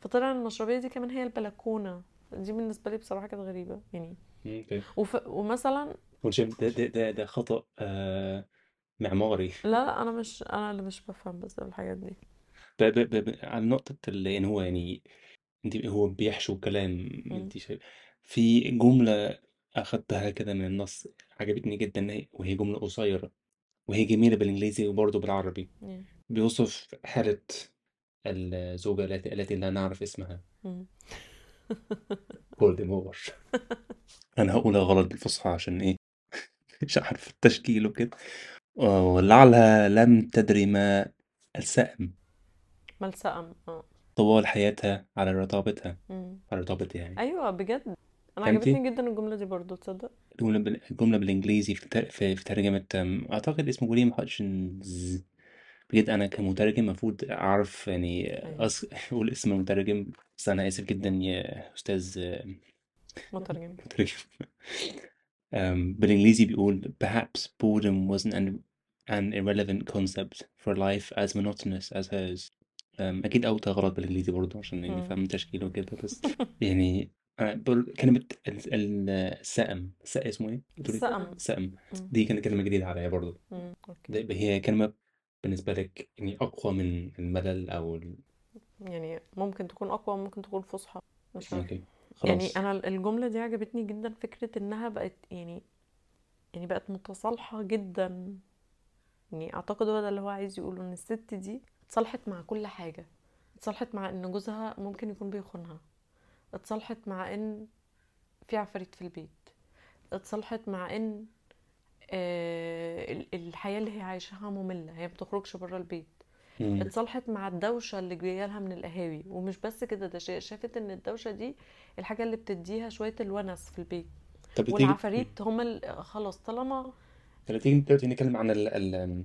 فطلع إن المشربية دي كمان هي البلكونة. دي بالنسبة لي بصراحة كانت غريبة يعني. وف... ومثلا ده ده ده, ده خطأ آه معماري. لا أنا مش أنا اللي مش بفهم بس الحاجات دي. ب ب ب ب- على نقطة اللي إن هو يعني أنت هو بيحشو كلام مم. أنت شايف. في جملة أخدتها كده من النص عجبتني جدا هي- وهي جملة قصيرة وهي جميلة بالإنجليزي وبرضه بالعربي. بيوصف حالة الزوجة التي التي لا نعرف اسمها. مم. فولدمور أنا هقولها غلط بالفصحى عشان إيه؟ مش عارف التشكيل وكده. ولعلها لم تدري ما السأم. ملسأم آه. طوال حياتها على رطابتها. مم. على رطابتها يعني. أيوه بجد. أنا فهمتي؟ عجبتني جدا الجملة دي برضو تصدق؟ الجملة بال- الجملة بالإنجليزي في تر- في, في ترجمة أم، أعتقد اسمه ويليام هاتشنز بجد أنا كمترجم المفروض أعرف يعني. أص... أقول اسم المترجم بس أنا آسف جدا يا أستاذ أم، مترجم. مترجم. أم، بالإنجليزي بيقول perhaps boredom wasn't an, an irrelevant concept for life as monotonous as hers أم، أكيد قلتها غلط بالإنجليزي برضه عشان يعني مم. فاهم تشكيله وكده بس يعني أنا بقول كلمة ال- ال- السأم السأم اسمه إيه؟ السأم. سأم مم. دي كانت كلمة جديدة عليا برضه مم. okay ده- هي كلمة بالنسبة لك يعني أقوى من الملل أو ال... يعني ممكن تكون أقوى ممكن تكون فصحى مش عارفة. okay يعني خلاص أنا الجملة دي عجبتني جدا فكرة إنها بقت يعني يعني بقت متصالحة جدا يعني أعتقد هو ده اللي هو عايز يقوله إن الست دي اتصالحت مع كل حاجة. اتصالحت مع إن جوزها ممكن يكون بيخونها. اتصالحت مع إن في عفاريت في البيت. اتصالحت مع إن آه، ال- الحياة اللي هي عايشاها مملة هي بتخرجش بره البيت. اتصالحت مع الدوشة اللي جاية لها من القهاوي. ومش بس كده ده شا- شافت إن الدوشة دي الحاجة اللي بتديها شوية الونس في البيت. والعفاريت هما خلاص طالما طب تيجي دلوقتي نتكلم عن ال ال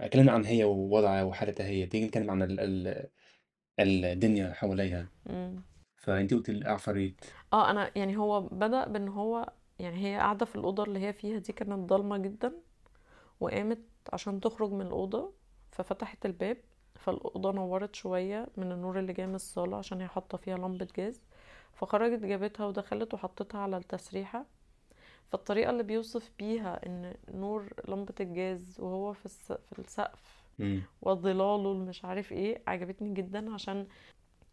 اتكلمنا عن هي ووضعها وحالتها هي تيجي نتكلم عن ال ال الدنيا حواليها. مم. فأنت قلت العفاريت آه أنا يعني هو بدأ بإن هو يعني هي قاعدة في الأوضة اللي هي فيها دي كانت ضلمة جدا وقامت عشان تخرج من الأوضة ففتحت الباب فالأوضة نورت شوية من النور اللي جاي من الصالة عشان هي حاطة فيها لمبة جاز فخرجت جابتها ودخلت وحطتها على التسريحة. فالطريقة اللي بيوصف بيها إن نور لمبة الجاز وهو في في السقف. وظلاله مش عارف إيه عجبتني جدا عشان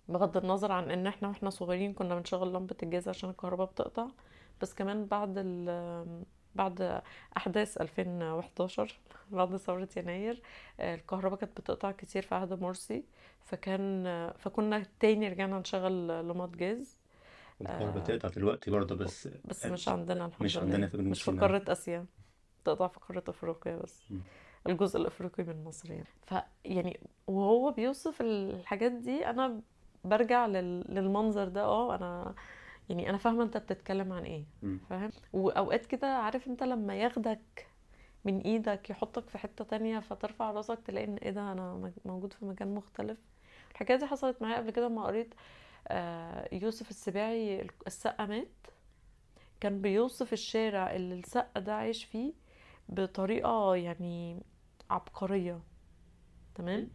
بغض النظر عن إن إحنا وإحنا صغيرين كنا بنشغل لمبة الجاز عشان الكهرباء بتقطع بس كمان بعد ال بعد أحداث 2011 بعد ثورة يناير الكهرباء كانت بتقطع كتير في عهد مرسي فكان فكنا تاني رجعنا نشغل لمبات جاز الكهرباء آه، تقطع دلوقتي برضه بس بس مش عندنا الحمد مش لله. عندنا في جنوب مش في سيناء قارة آسيا. تقطع في قارة أفريقيا بس. مم. الجزء الأفريقي من مصر يعني. ف يعني وهو بيوصف الحاجات دي أنا برجع لل... للمنظر ده. آه أنا يعني أنا فاهمة أنت بتتكلم عن إيه. فاهم؟ وأوقات كده عارف أنت لما ياخدك من إيدك يحطك في حتة تانية فترفع راسك تلاقي إن إيه ده أنا مج- موجود في مكان مختلف. الحكاية دي حصلت معايا قبل كده لما قريت آه، يوسف السباعي السقا مات. كان بيوصف الشارع اللي السقا ده عايش فيه بطريقة يعني عبقرية. تمام.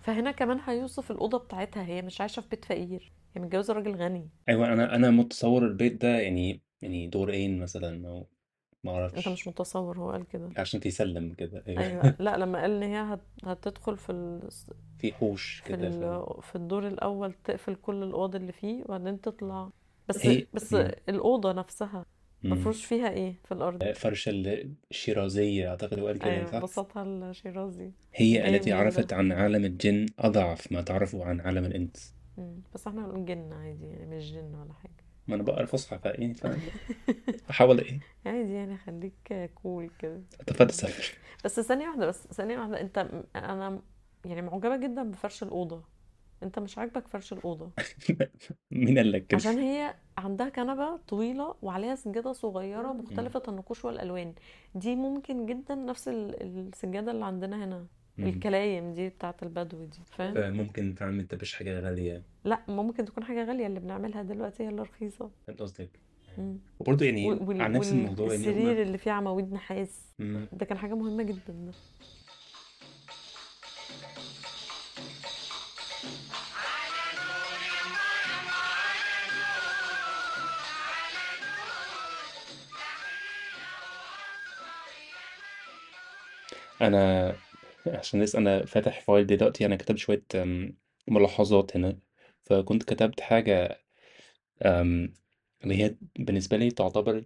فهنا كمان هيوصف الأوضة بتاعتها. هي مش عايشة في بيت فقير. هي متجوزة راجل غني. أيوة أنا أنا متصور البيت ده يعني يعني دورين مثلا؟ أو ما أنت مش متصور هو قال كده. عشان تسلم كده. أيوة. أيوه. لا لما قال إن هي هت... هتدخل في ال... في حوش في كده ف... ال... في الدور الأول تقفل كل الأوض اللي فيه وبعدين تطلع. بس هي بس مم. الأوضة نفسها. مفروش فيها إيه في الأرض؟ فرشة الشيرازية أعتقد هو قال كده صح؟ بسطها الشيرازي. هي التي منين عرفت عن عالم الجن أضعف ما تعرفه عن عالم الإنس. مم. بس إحنا بنقول جن عادي يعني مش جن ولا حاجة. ما أنا بقرا فصحى فإيه فاهم؟ أحاول إيه؟ عادي يعني خليك cool كده. أتفلسف بس ثانية واحدة بس ثانية واحدة أنت أنا يعني معجبة جدا بفرش الأوضة. أنت مش عاجبك فرش الأوضة؟ مين قال لك كده؟ عشان هي عندها كنبة طويلة وعليها سجادة صغيرة مم. مختلفة النقوش والألوان. دي ممكن جدا نفس ال- السجادة اللي عندنا هنا. الكليم دي بتاعت البدو دي فاهم؟ فممكن فعلا أنت مش حاجة غالية. لا ممكن تكون حاجة غالية اللي بنعملها دلوقتي هي اللي رخيصة. فهمت قصدك. وبرضه يعني وال- عن نفس الموضوع يعني والسرير هما اللي فيه عواميد نحاس. ده كان حاجة مهمة جدا. ده أنا عشان لسه أنا فاتح فايل دلوقتي أنا كتبت شوية أم، ملاحظات هنا. فكنت كتبت حاجة أم، اللي هي بالنسبة لي تعتبر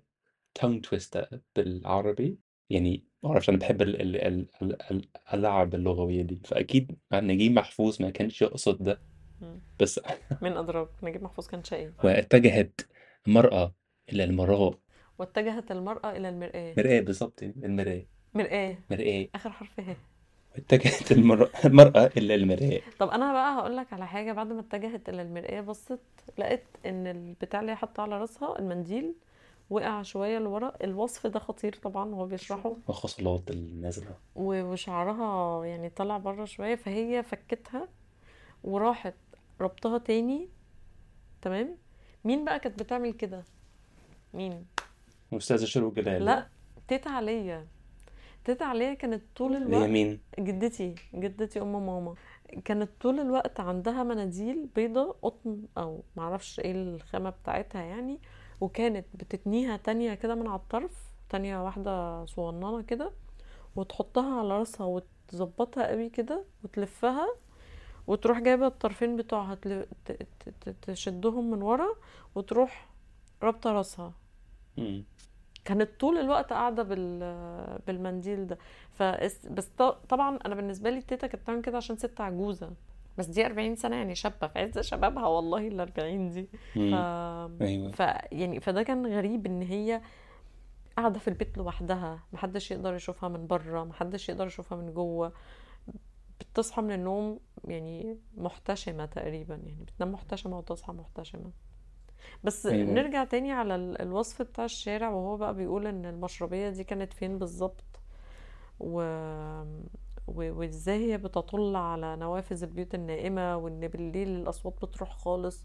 تونج تويستر بالعربي. يعني معرفش أنا بحب ال- ال- ال- ال- ال- اللعب اللغوية دي. فأكيد نجيب محفوظ ما كانش يقصد ده. بس من أدراك نجيب محفوظ كان شقي. واتجهت المرأة إلى المراة. واتجهت المرأة إلى المرآة. مرآة بالظبط المرآة. مرآة. مرآة. آخر حرف ه. اتجهت المرأة المرأة إلى المرآة طب أنا بقى هقول لك على حاجة. بعد ما اتجهت إلى المرآة بصت لقيت إن البتاع اللي هي حاطة على راسها المنديل وقع شوية لورا. الوصف ده خطير طبعا وهو بيشرحه. الخصلات النازلة وشعرها يعني طلع بره شوية فهي فكتها وراحت ربطها تاني. تمام؟ مين بقى كانت بتعمل كده؟ مين؟ أستاذة شروق جلال. لا تيتا عليا. تيتا عليا كانت طول هي الوقت مين؟ جدتي جدتي أم ماما كانت طول الوقت عندها مناديل بيضة قطن أو معرفش إيه الخامة بتاعتها يعني وكانت بتتنيها تانية كده من على الطرف تانية واحدة صغننة كده وتحطها على راسها وتظبطها قوي كده وتلفها وتروح جايبة الطرفين بتوعها تشدهم من ورا وتروح رابطة راسها. كانت طول الوقت قاعدة بال بالمنديل ده. فس بس طبعا أنا بالنسبة لي تيتا كانت بتعمل كده عشان ست عجوزة. بس دي 40 سنة يعني شابة في عز شبابها والله ال 40 دي ف... أيوة. ف يعني فده كان غريب إن هي قاعدة في البيت لوحدها. محدش يقدر يشوفها من بره محدش يقدر يشوفها من جوه. بتصحى من النوم يعني محتشمة تقريبا يعني بتنام محتشمة وتصحى محتشمة. بس أيوة. نرجع تاني على ال- الوصف بتاع الشارع وهو بقى بيقول إن المشربية دي كانت فين بالظبط؟ و... و... وإزاي هي بتطل على نوافذ البيوت النائمة وإن بالليل الأصوات بتروح خالص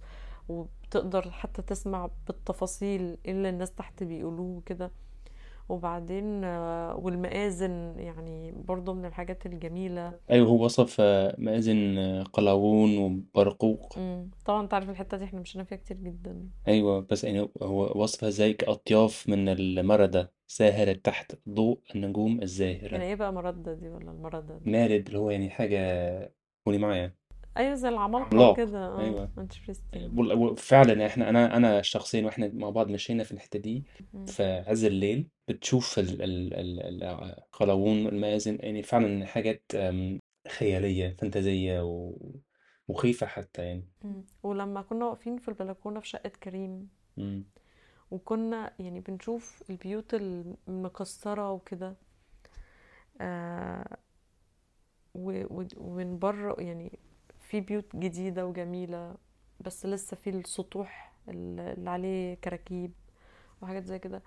وبتقدر حتى تسمع بالتفاصيل إيه اللي الناس تحت بيقولوه كده وبعدين آه، والمآذن يعني برضو من الحاجات الجميلة. أيوة هو وصف آه، مآذن آه، قلاوون وبرقوق. مم. طبعا أنت عارف الحتة دي إحنا مشينا فيها كتير جدا. أيوة بس يعني هو وصفها زي كأطياف من المردة؟ ساهرة تحت ضوء النجوم يعني الزاهرة إيه بقى مردة دي ولا المردة دي؟ مارد اللي هو يعني حاجة قولي معايا. أيوه زي العمالقة عملاق وكده آه أيوة انترستنج وال- وفعلا إحنا أنا أنا شخصيا وإحنا مع بعض مشينا في الحتة دي. في عز الليل بتشوف ال- ال- ال- القلاوون المآذن يعني فعلا حاجات أم، خيالية فانتازية و- ومخيفه حتى يعني. ولما كنا واقفين في البلكونة في شقة كريم مم. وكنا يعني بنشوف البيوت المكسرة وكده آه و- و- ومن بره يعني في بيوت جديدة وجميلة بس لسه في السطوح اللي عليه كراكيب وحاجات زي كده.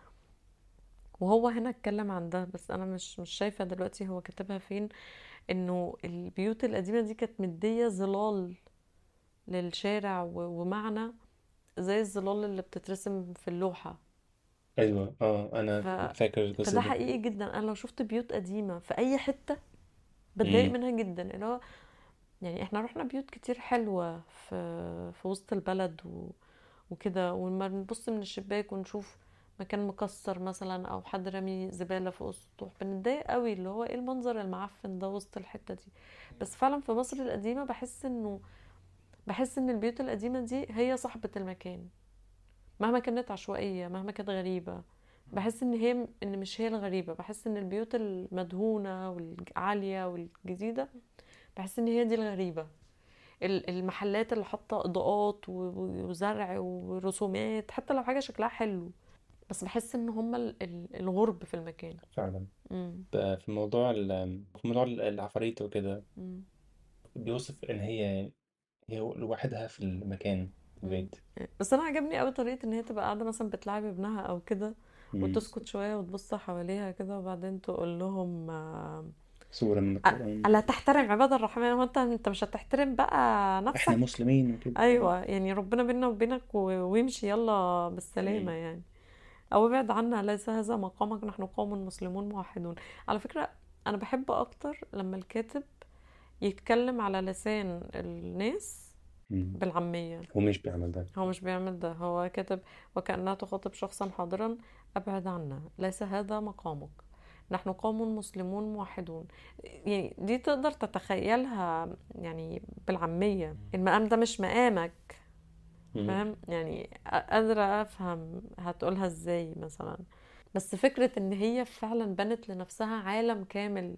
وهو هنا اتكلم عن ده بس أنا مش مش شايفة دلوقتي هو كاتبها فين. إنه البيوت القديمة دي كانت مدية ظلال للشارع ومعنى زي الظلال اللي بتترسم في اللوحة. أيوه آه أنا ف... فاكر القصة فده دي. حقيقي جدا. أنا لو شفت بيوت قديمة في أي حتة بتضايق. منها جدا. اللي هو يعني إحنا رحنا بيوت كتير حلوة في في وسط البلد و... وكده ولما بنبص من الشباك ونشوف مكان مكسر مثلا أو حد رامي زبالة فوق السطوح بنتضايق قوي اللي هو إيه المنظر المعفن ده وسط الحتة دي. بس فعلا في مصر القديمة بحس إنه بحس إن البيوت القديمة دي هي صاحبة المكان. مهما كانت عشوائية مهما كانت غريبة بحس إن هي إن مش هي الغريبة. بحس إن البيوت المدهونة والعالية والجديدة بحس إن هي دي الغريبة ال- المحلات اللي حاطة إضاءات وزرع ورسومات حتى لو حاجة شكلها حلو بس بحس إن هما ال- ال- الغرب في المكان فعلا مم. في موضوع ال- في موضوع العفاريت وكده مم. بيوصف إن هي هي لوحدها في المكان في. البيت بس أنا عجبني قوي طريقة إن هي تبقى قاعدة مثلا بتلعب ابنها أو كده. وتسكت شوية وتبص حواليها كده وبعدين تقول لهم سورة من القرآن. ألا تحترم عباد الرحمن هو انت مش هتحترم بقى إحنا نفسك مسلمين وكده. أيوه يعني ربنا بيننا وبينك ويمشي يلا بالسلامة مم. يعني. أو ابعد عنا ليس هذا مقامك نحن قوم مسلمون موحدون. على فكرة أنا بحب أكتر لما الكاتب يتكلم على لسان الناس. بالعامية. هو مش بيعمل ده. هو مش بيعمل ده. هو كاتب وكأنها تخاطب شخصا حاضرا أبعد عنا ليس هذا مقامك. نحن قوم مسلمون موحدون. يعني دي تقدر تتخيلها يعني بالعامية. المقام ده مش مقامك. فاهم؟ يعني قادرة أفهم هتقولها إزاي مثلا. بس فكرة إن هي فعلا بنت لنفسها عالم كامل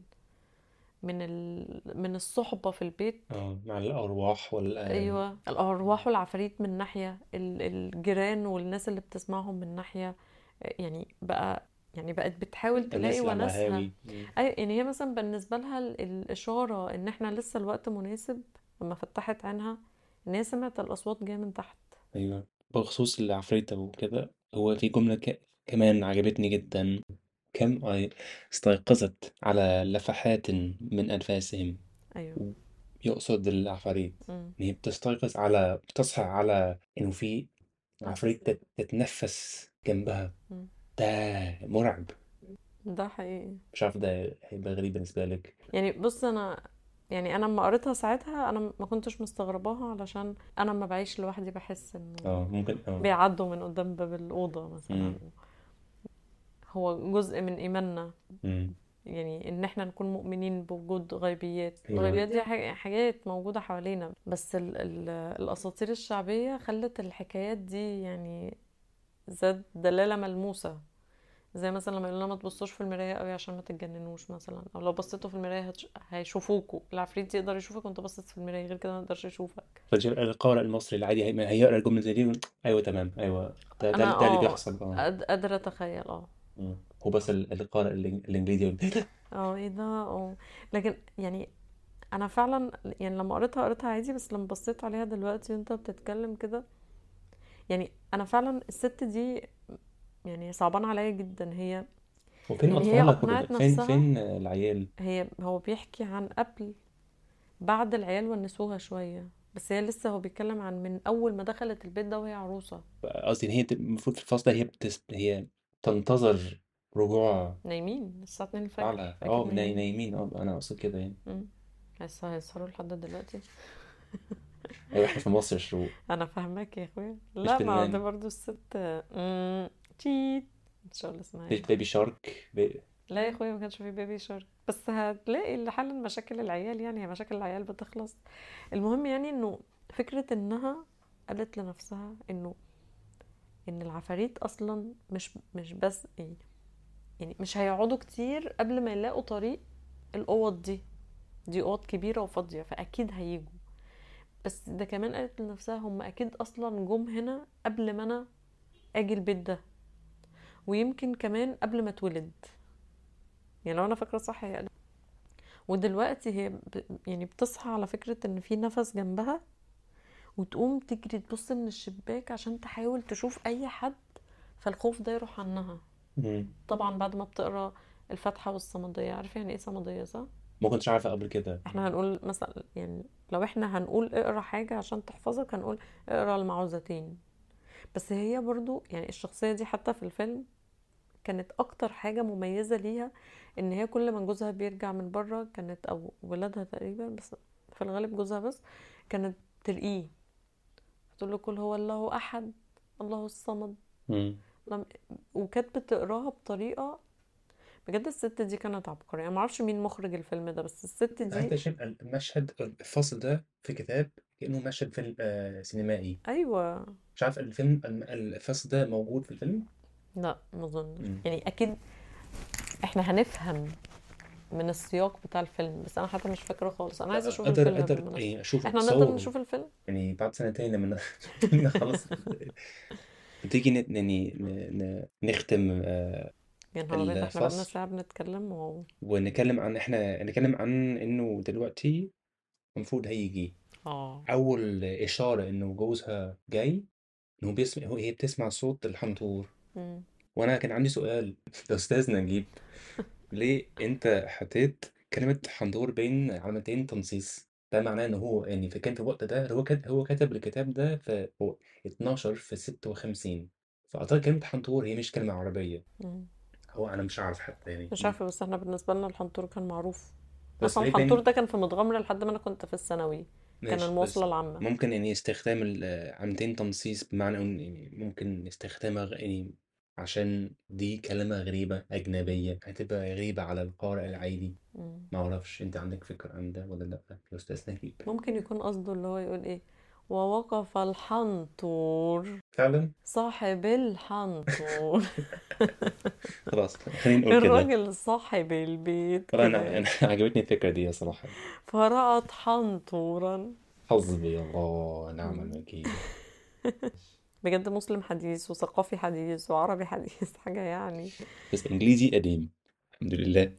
من ال... من الصحبة في البيت. آه مع الأرواح وال أيوه. الأرواح والعفاريت من ناحية ال- الجيران والناس اللي بتسمعهم من ناحية يعني بقى يعني بقت بتحاول تلاقي وناسها. اي يعني هي مثلا بالنسبة لها ال- الإشارة إن إحنا لسه الوقت مناسب لما فتحت عينها إن هي سمعت الأصوات جاية من تحت. أيوه. بخصوص العفريتة وكده هو في جملة ك... كمان عجبتني جدا. كم أي استيقظت على لفحات من أنفاسهم؟ أيوه. يقصد العفاريت. امم إن هي بتستيقظ على بتصحى على إنه في عفريت تت- تتنفس جنبها. أمم. ده مرعب. ده حقيقي. مش عارف ده هيبقى غريب بالنسبة لك. يعني بص أنا يعني أنا لما قريتها ساعتها أنا ما كنتش مستغرباها علشان أنا لما بعيش لوحدي بحس إنه آه ممكن آه. بيعدوا من قدام باب الأوضة مثلا. مم. هو جزء من إيماننا. مم. يعني إن إحنا نكون مؤمنين بوجود غيبيات. الغيبيات دي حاجات موجودة حوالينا. بس ال ال الأساطير الشعبية خلت الحكايات دي يعني ذات دلالة ملموسة. زي مثلا لما يقولوا ما تبصوش في المراية قوي عشان ما تتجننوش مثلا أو لو بصيتوا في المراية هتش... هيشوفوكوا. العفريت يقدر يشوفك وأنت باصص في المراية غير كده ما يقدرش يشوفك. فالقارئ المصري العادي هي- هيقرأ الجملة زي دي أيوه تمام أيوه. ده ده, ده اللي آه بيحصل آه قاد- قادرة أتخيل آه. هو بس ال- القارئ الإنجليزي ده؟ آه إيه ده؟ آه. لكن يعني أنا فعلا يعني لما قريتها قريتها عادي بس لما بصيت عليها دلوقتي وأنت بتتكلم كده يعني أنا فعلا الست دي يعني صعبان عليا جدا. هي وفين يعني هي أطفالك؟ أقنعت فين نفسها. فين العيال؟ هي هو بيحكي عن قبل بعد العيال ونسوها شوية. بس هي لسه هو بيتكلم عن من أول ما دخلت البيت ده وهي عروسة. قصدي إن هي المفروض في الفصل ده هي بتس... هي تنتظر رجوع نايمين الساعة 2 الفجر آه ناي- نايمين. نايمين آه أنا أقصد كده يعني. مم. لسه هيسهروا لحد دلوقتي. إحنا في مصر شروق أنا فاهماك يا أخويا. لا ما ده برضو الست تيت مش هقول اسمها إيه؟ بيبي شارك. بي... لا يا أخويا ما كانش في بيبي شارك. بس هتلاقي حل مشاكل العيال يعني هي مشاكل العيال بتخلص. المهم يعني إنه فكرة إنها قالت لنفسها إنه إن العفاريت أصلا مش مش بس يعني يعني مش هيقعدوا كتير قبل ما يلاقوا طريق الأوض دي. دي أوض كبيرة وفاضية فأكيد هيجوا. بس ده كمان قالت لنفسها هم أكيد أصلا جم هنا قبل ما أنا آجي البيت ده. ويمكن كمان قبل ما اتولد. يعني لو أنا فاكرة صح هي قالت. ودلوقتي هي ب... يعني بتصحى على فكرة إن في نفس جنبها وتقوم تجري تبص من الشباك عشان تحاول تشوف أي حد فالخوف ده يروح عنها. طبعا بعد ما بتقرأ الفاتحة والصمدية عارفة يعني إيه صمدية صح؟ ما كنتش عارفة قبل كده. إحنا هنقول مثلا يعني لو إحنا هنقول اقرأ حاجة عشان تحفظك هنقول اقرأ المعوذتين. بس هي برضو يعني الشخصية دي حتى في الفيلم كانت أكتر حاجة مميزة ليها إن هي كل ما جوزها بيرجع من بره كانت أو ولادها تقريبا بس في الغالب جوزها بس كانت ترقيه. تقول له كل هو الله أحد الله الصمد. لم... وكانت بتقراها بطريقة بجد الست دي كانت عبقرية. أنا معرفش مين مخرج الفيلم ده بس الست دي شايف المشهد الفصل ده في كتاب كأنه مشهد فيلم آه سينمائي. أيوه. مش عارف الفيلم الم- الفصل ده موجود في الفيلم؟ لا ما أظنش. مم. يعني أكيد إحنا هنفهم من السياق بتاع الفيلم بس أنا حتى مش فاكرة خالص. أنا عايزة أشوف أقدر الفيلم أقدر بالمناسبه يعني أشوف إحنا نقدر اتصور نشوف الفيلم؟ يعني بعد سنتين لما ن- نخلص. بتيجي ن- يعني ن- ن- نختم آه، يا نهار أبيض إحنا بقالنا الفصل ساعة بنتكلم و... ونتكلم عن إحنا نتكلم عن إنه دلوقتي المفروض هيجي. آه. أول إشارة إنه جوزها جاي إنه بيسمع هو هي بتسمع صوت الحنطور. مم. وأنا كان عندي سؤال أستاذ نجيب ليه أنت حطيت كلمة حنطور بين علامتين تنصيص؟ ده معناه ان هو يعني فكان في الوقت ده هو كاتب هو كتب الكتاب ده في هو 12 في 56 فأعتقد كلمة حنطور هي مش كلمة عربية. مم. هو أنا مش عارف حتى يعني. مش عارفة بس إحنا بالنسبة لنا الحنطور كان معروف. بس أصلا ليه الحنطور ده كان في متغمرة لحد ما أنا كنت في الثانوي. كان المواصلة العامة. ممكن يعني استخدام العمتين تنصيص بمعنى إن يعني ممكن استخدامها يعني عشان دي كلمة غريبة أجنبية هتبقى غريبة على القارئ العادي. ما أعرفش أنت عندك فكرة عن ده ولا لأ؟ يا أستاذ نجيب. ممكن يكون قصده اللي هو يقول إيه؟ ووقف الحنطور. فعلا؟ صاحب الحنطور. خلاص خلينا نقول كده. الراجل صاحب البيت. يعني أنا عجبتني الفكرة دي صراحة فرأت حنطورا. حسبي الله ونعم مم. الوكيل. بجد مسلم حديث وثقافي حديث وعربي حديث حاجة يعني. بس إنجليزي قديم الحمد لله.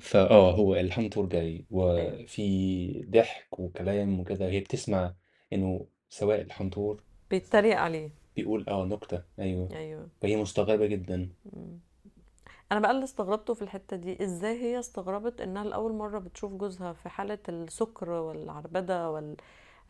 فآه هو الحنطور جاي وفي ضحك وكلام وكده هي بتسمع إنه سواء الحنطور بيتريق عليه. بيقول آه نكتة. أيوه. أيوه. فهي مستغربة جدا. مم. أنا بقى اللي استغربته في الحتة دي إزاي هي استغربت إنها لأول مرة بتشوف جوزها في حالة السكر والعربدة وال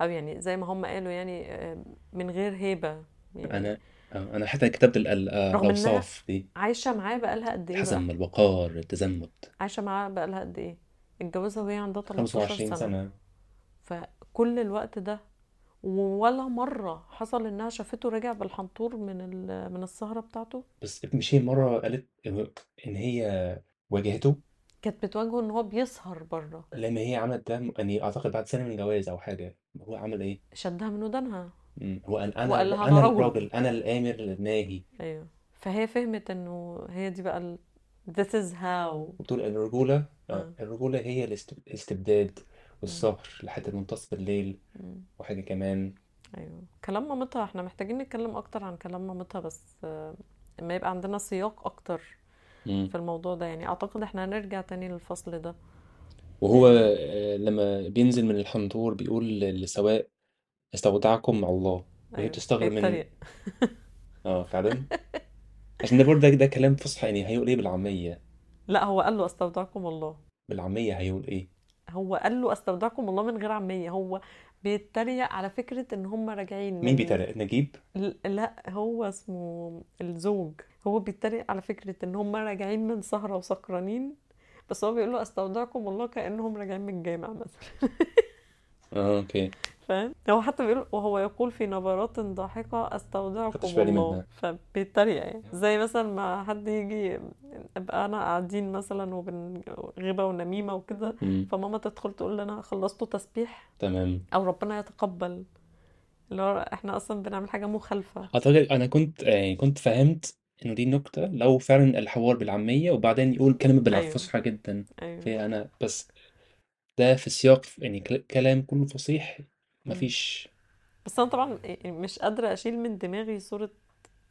أو يعني زي ما هم قالوا يعني آه، من غير هيبة يعني. أنا أنا حتى كتبت آه، الأوصاف دي. عايشة معاه بقالها قد إيه بقى؟ الحزم الوقار التزمت. عايشة معاه بقالها قد إيه؟ اتجوزها وهي عندها 13 25 سنة. سنة. فكل الوقت ده ولا مرة حصل إنها شافته راجع بالحنطور من ال- من السهرة بتاعته؟ بس مش هي مرة قالت إن هي واجهته؟ كانت بتواجهه إن هو بيسهر بره. لما هي عملت ده يعني أعتقد بعد سنة من جواز أو حاجة. هو عمل إيه؟ شدها من ودانها. مم. هو أنا أنا وقال لها أنا أنا رجل الراجل أنا الآمر الناهي أيوه. فهي فهمت إنه هي دي بقى ال... this is how. الرجولة؟ آه، آه. الرجولة هي الاست- الاستبداد. والسهر لحد منتصف الليل مم. وحاجة كمان. أيوه. كلام مامتها إحنا محتاجين نتكلم أكتر عن كلام مامتها بس آه، اما يبقى عندنا سياق أكتر مم. في الموضوع ده. يعني أعتقد إحنا هنرجع تاني للفصل ده. وهو يعني آه، لما بينزل من الحنطور بيقول لسواء استودعكم مع الله. وهي أيوه بتستغرب من بيتريق. آه فعلا. عشان ده برضه ده, ده كلام فصحى يعني هيقول إيه بالعامية؟ لا هو قال له استودعكم الله. بالعامية هيقول إيه؟ هو قال له أستودعكم الله من غير عامية هو بيتريق على فكرة إن هم راجعين مين بيتريق؟ نجيب؟ لا هو اسمه الزوج. هو بيتريق على فكرة إن هم راجعين من سهرة وسكرانين بس هو بيقول له أستودعكم الله كأنهم راجعين من الجامع مثلا. آه أوكي. فاهم؟ هو حتى بيقول وهو يقول في نبرات ضاحكة أستودعكم الله. فبيتريق يعني. زي مثلا ما حد يجي أبقى أنا قاعدين مثلا وبن غيبة ونميمة وكده. فماما تدخل تقول لنا خلصتوا تسبيح تمام. أو ربنا يتقبل. اللي هو إحنا أصلا بنعمل حاجة مخالفة. أعتقد أنا كنت يعني كنت فهمت إنه دي نكتة لو فعلا الحوار بالعامية وبعدين يقول كلمة أيوه. بالفصحى جدا. أيوه. فهي أنا بس ده في سياق يعني كل- كلام كله فصيح. مفيش بس أنا طبعا مش قادرة أشيل من دماغي صورة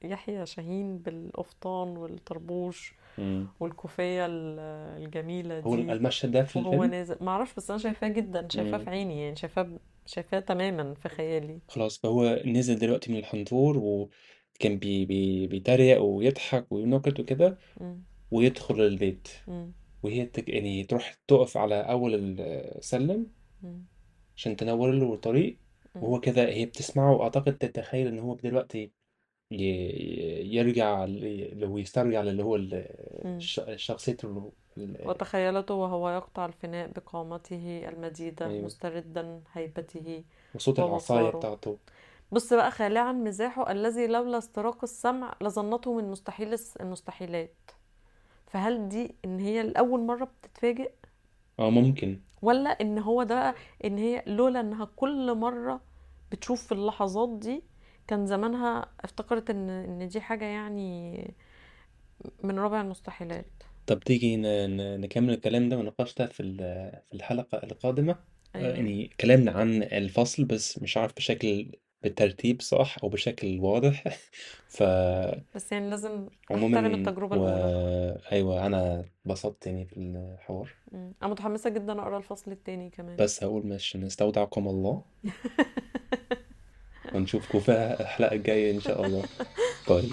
يحيى شاهين بالقفطان والطربوش مم. والكوفية ال- الجميلة هو دي المشهد ده في الفيلم نازل معرفش بس أنا شايفاه جدا شايفاه في. عيني يعني شايفاه شايفاه تماما في خيالي خلاص فهو نزل دلوقتي من الحنطور وكان بي بي بيتريق ويضحك وينكت وكده مم. ويدخل البيت مم. وهي تك... يعني تروح تقف على أول السلم مم. عشان تنور له الطريق. وهو كده هي بتسمعه وأعتقد تتخيل إن هو دلوقتي ي... يرجع ل- اللي هو يسترجع اللي هو ال- مم. الش... شخصيته اللي هو ال- وتخيلته وهو يقطع الفناء بقامته المديدة أيوه. مستردا هيبته وصوت العصاية ووقاره بتاعته. بص بقى خالعا مزاحه الذي لولا استراق السمع لظنته من مستحيل الس- المستحيلات. فهل دي إن هي لأول مرة بتتفاجئ؟ آه ممكن. ولا إن هو ده إن هي لولا إنها كل مرة بتشوف في اللحظات دي كان زمانها افتكرت إن إن دي حاجة يعني من رابع المستحيلات. طب تيجي ن... ن... نكمل الكلام ده والنقاش ده في ال- في الحلقة القادمة؟ آه، أيوه. يعني كلامنا عن الفصل بس مش عارف بشكل بالترتيب صح أو بشكل واضح. فعموما بس يعني لازم نحترم التجربة و... الأولى. أيوة أنا اتبسطت يعني في الحوار. مم. أنا متحمسة جدا أقرأ الفصل التاني كمان. بس هقول مش نستودعكم الله. ونشوفكم في الحلقة الجاية إن شاء الله. باي.